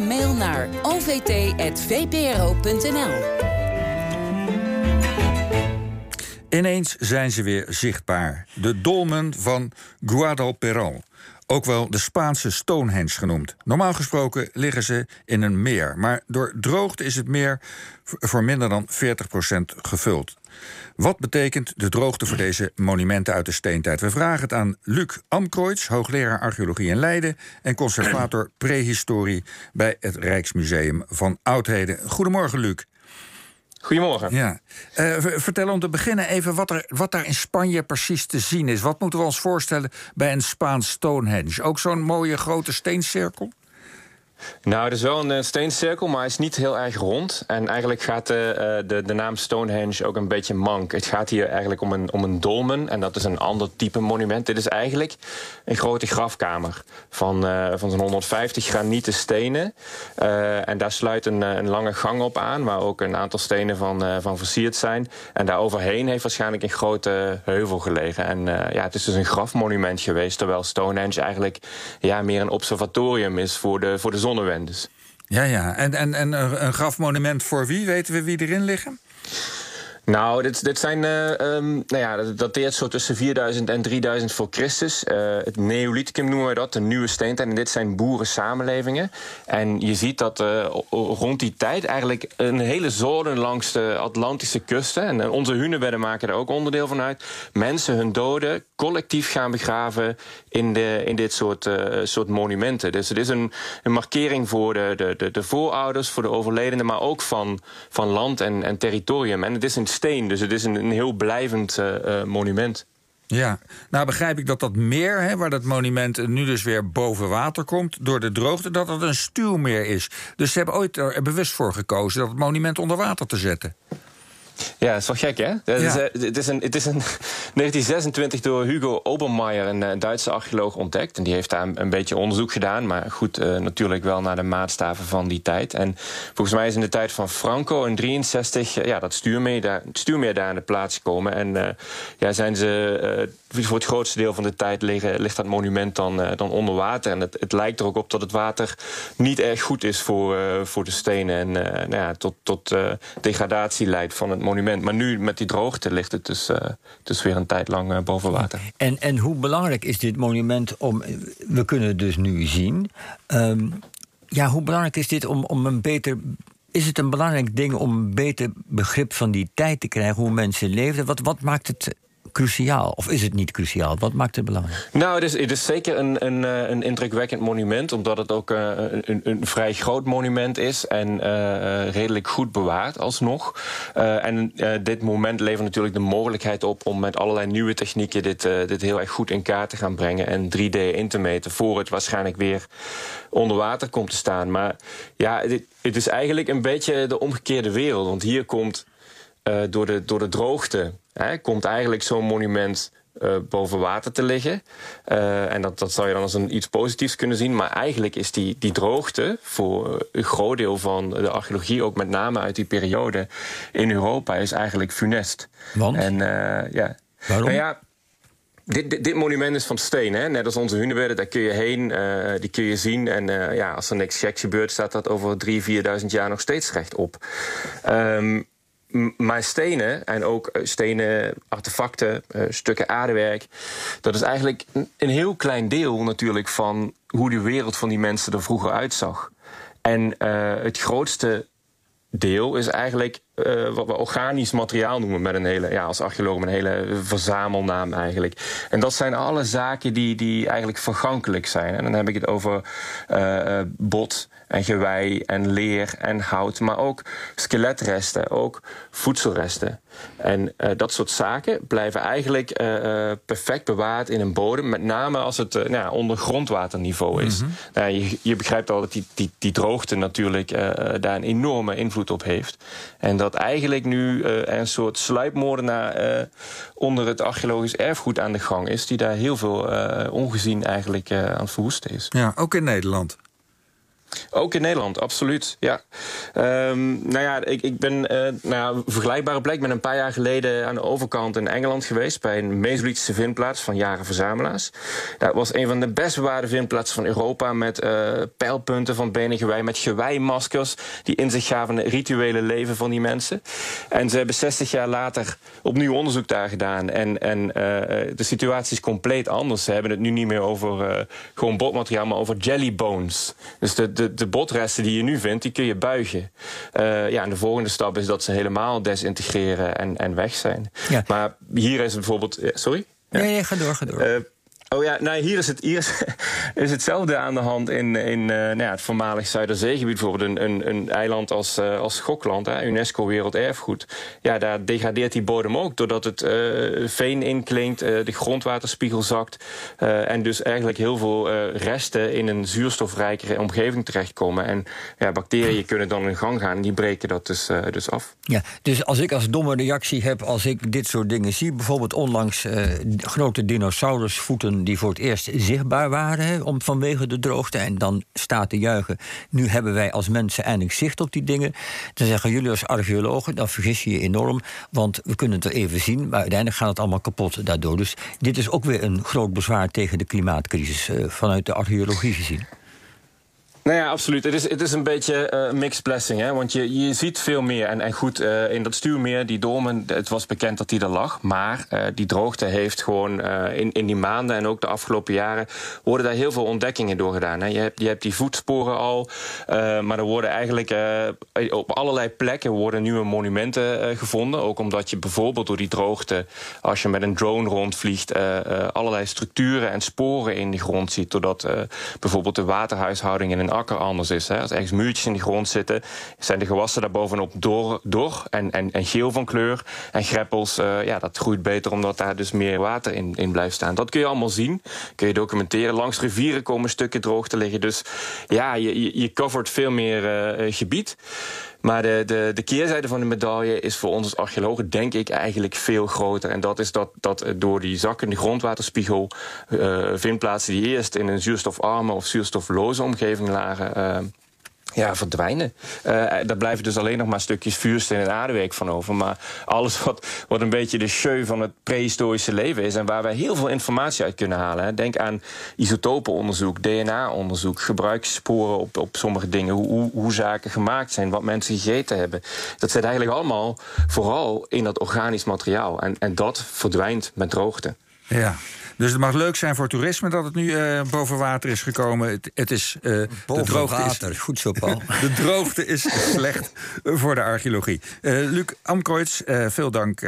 mail naar ovt.vpro.nl. Ineens zijn ze weer zichtbaar. De dolmen van Guadalperón. Ook wel de Spaanse Stonehenge genoemd. Normaal gesproken liggen ze in een meer. Maar door droogte is het meer voor minder dan 40% gevuld. Wat betekent de droogte voor deze monumenten uit de steentijd? We vragen het aan Luc Amkreutz, hoogleraar archeologie in Leiden en conservator prehistorie bij het Rijksmuseum van Oudheden. Goedemorgen, Luc. Goedemorgen. Ja. Uh, vertel om te beginnen even wat, er, wat daar in Spanje precies te zien is. Wat moeten we ons voorstellen bij een Spaans Stonehenge? Ook zo'n mooie grote steencirkel? Nou, het is wel een eh, steencirkel, maar hij is niet heel erg rond. En eigenlijk gaat de, eh, de, de naam Stonehenge ook een beetje mank. Het gaat hier eigenlijk om een, om een dolmen. En dat is een ander type monument. Dit is eigenlijk een grote grafkamer van, van zo'n 150 granieten stenen. En daar sluit een, een, lange gang op aan, waar ook een aantal stenen van, van versierd zijn. En daar overheen heeft waarschijnlijk een grote heuvel gelegen. En ja, het is dus een grafmonument geweest, terwijl Stonehenge eigenlijk ja, meer een observatorium is voor de, voor de zon Ja, ja. En, en, en een grafmonument voor wie? Weten we wie erin liggen? Nou, dit, dit zijn, uh, um, nou ja, dat dateert zo tussen 4000 en 3000 voor Christus. Uh, het Neolithicum noemen we dat, de nieuwe steentijd. En dit zijn boerensamenlevingen. En je ziet dat uh, rond die tijd eigenlijk een hele zone langs de Atlantische kusten... en onze hunebedden maken er ook onderdeel van uit... mensen hun doden collectief gaan begraven in, de, in dit soort, soort monumenten. Dus het is een, een markering voor de, de, de, de voorouders, voor de overledenen... maar ook van, van land en, en territorium. En het is een steen. Dus het is een, een heel blijvend uh, monument. Ja, nou begrijp ik dat dat meer, hè, waar dat monument nu dus weer boven water komt... door de droogte, dat het een stuwmeer is. Dus ze hebben ooit er bewust voor gekozen dat het monument onder water te zetten. Ja, dat is wel gek, hè? Is, uh, het, is een, het is in 1926 door Hugo Obermeier, een uh, Duitse archeoloog, ontdekt. En die heeft daar een, een beetje onderzoek gedaan. Maar goed, uh, natuurlijk wel naar de maatstaven van die tijd. En volgens mij is in de tijd van Franco in 63 ja, dat stuurmeer daar, stuurmeer daar aan de plaats gekomen. En ja, zijn ze voor het grootste deel van de tijd ligt dat monument dan, dan onder water. En het, het, lijkt er ook op dat het water niet erg goed is voor, voor de stenen. En nou ja, tot, tot degradatie leidt van het monument. Maar nu met die droogte ligt het dus, dus weer een tijd lang boven water. En, en hoe belangrijk is dit monument om. We kunnen het dus nu zien. Um, ja, hoe belangrijk is dit om, om een beter. Is het een belangrijk ding om een beter begrip van die tijd te krijgen, hoe mensen leefden? Wat, wat maakt het cruciaal? Of is het niet cruciaal? Wat maakt het belangrijk? Nou, het is, het is zeker een, een, eh, een indrukwekkend monument... omdat het ook uh, een, een, vrij groot monument is... en uh, redelijk goed bewaard alsnog. En dit moment levert natuurlijk de mogelijkheid op... om met allerlei nieuwe technieken dit, dit heel erg goed in kaart te gaan brengen... en 3D in te meten voor het waarschijnlijk weer onder water komt te staan. Maar ja, het is eigenlijk een beetje de omgekeerde wereld. Want hier komt door, de, door de droogte hè, komt eigenlijk zo'n monument uh, boven water te liggen. Uh, en dat, dat zou je dan als een iets positiefs kunnen zien. Maar eigenlijk is die, die droogte voor een groot deel van de archeologie, ook met name uit die periode in Europa, is eigenlijk funest. Want? En, ja. Waarom? Nou ja, dit, dit, dit, monument is van steen, hè? net als onze hunebedden. Daar kun je heen, uh, die kun je zien. En uh, ja, als er niks geks gebeurt, staat dat over 3.000, 4.000 jaar nog steeds rechtop. Um, maar stenen en ook eh, stenen artefacten, uh, stukken aardewerk, dat is eigenlijk een heel klein deel natuurlijk van hoe de wereld van die mensen er vroeger uitzag. En uh, het grootste deel is eigenlijk uh, wat we organisch materiaal noemen met een hele, ja, als archeoloog een hele verzamelnaam eigenlijk. En dat zijn alle zaken die, die eigenlijk vergankelijk zijn. En dan heb ik het over uh, bot en gewei en leer en hout, maar ook skeletresten, ook voedselresten. En uh, dat soort zaken blijven eigenlijk uh, perfect bewaard in een bodem, met name als het uh, nou, onder grondwaterniveau is. Mm -hmm. nou, je, je, begrijpt al dat die, die, die droogte natuurlijk daar een enorme invloed op heeft. En dat eigenlijk nu een soort sluipmoordenaar onder het archeologisch erfgoed aan de gang is, die daar heel veel ongezien eigenlijk aan het verwoesten is. Ja, ook in Nederland. Ook in Nederland, absoluut. Ja. Um, nou ja, ik, ik ben uh, nou ja, vergelijkbare plek. met een paar jaar geleden aan de overkant in Engeland geweest. bij een Mesolithische vindplaats van Jaren Verzamelaars. Dat was een van de best bewaarde vindplaatsen van Europa. met uh, pijlpunten van benen gewei, met gewijmaskers. die in zich gaven het rituele leven van die mensen. En ze hebben 60 jaar later opnieuw onderzoek daar gedaan. En, en uh, de situatie is compleet anders. Ze hebben het nu niet meer over gewoon botmateriaal, maar over jelly bones. Dus de de, de botresten die je nu vindt, die kun je buigen. Uh, ja, en de volgende stap is dat ze helemaal desintegreren en, en weg zijn. Ja. Maar hier is bijvoorbeeld... Sorry? Ja. Nee, nee, ga door, ga door. Uh, Oh ja, nou, hier is, het, hier is, hetzelfde aan de hand in, in uh, nou ja, het voormalig Zuiderzeegebied. Bijvoorbeeld een, een, een eiland als, uh, als Schokland, UNESCO Werelderfgoed. Ja, daar degradeert die bodem ook doordat het uh, veen inklinkt, de grondwaterspiegel zakt. en dus eigenlijk heel veel resten in een zuurstofrijkere omgeving terechtkomen. En ja, bacteriën kunnen dan in gang gaan en die breken dat dus, dus af. Ja, dus als ik als domme reactie heb als ik dit soort dingen zie, bijvoorbeeld onlangs grote dinosaurusvoeten die voor het eerst zichtbaar waren om, vanwege de droogte. En dan staat te juichen. Nu hebben wij als mensen eindelijk zicht op die dingen. Dan zeggen jullie als archeologen, dan vergis je je enorm. Want we kunnen het er even zien, maar uiteindelijk gaat het allemaal kapot daardoor. Dus dit is ook weer een groot bezwaar tegen de klimaatcrisis uh, vanuit de archeologie gezien. Nou ja, absoluut. Het is, het is een beetje uh, mixed blessing. Hè? Want je, je ziet veel meer. En, en goed, uh, in dat stuurmeer, die dolmen, het was bekend dat die er lag. Maar uh, die droogte heeft gewoon in, in die maanden en ook de afgelopen jaren... worden daar heel veel ontdekkingen door gedaan. Je, hebt, je hebt die voetsporen al. maar er worden eigenlijk op allerlei plekken worden nieuwe monumenten gevonden. Ook omdat je bijvoorbeeld door die droogte... als je met een drone rondvliegt... allerlei structuren en sporen in de grond ziet. Doordat bijvoorbeeld de waterhuishouding in een anders is. Hè. Als ergens muurtjes in de grond zitten, zijn de gewassen daarbovenop dor, dor en, en, en geel van kleur. En greppels, uh, ja, dat groeit beter omdat daar dus meer water in, in blijft staan. Dat kun je allemaal zien, kun je documenteren. Langs rivieren komen stukken droog te liggen. Dus ja, je, je, covert veel meer uh, gebied. Maar de, de, de keerzijde van de medaille is voor ons als archeologen, denk ik, eigenlijk veel groter. En dat is dat, dat door die zakkende grondwaterspiegel uh, vindplaatsen die eerst in een zuurstofarme of zuurstofloze omgeving lagen. Ja, verdwijnen. Uh, daar blijven dus alleen nog maar stukjes vuursteen en aardewerk van over. Maar alles wat, wat een beetje de show van het prehistorische leven is... en waar wij heel veel informatie uit kunnen halen. Denk aan isotopenonderzoek, DNA-onderzoek... gebruikssporen op, op sommige dingen, hoe, hoe, hoe, zaken gemaakt zijn... wat mensen gegeten hebben. Dat zit eigenlijk allemaal vooral in dat organisch materiaal. En, en dat verdwijnt met droogte. Ja, dus het mag leuk zijn voor toerisme dat het nu uh, boven water is gekomen. Het, het is, uh, boven de droogte water, is, goed zo, Paul. de droogte is slecht voor de archeologie. Uh, Luc Amkreutz, veel dank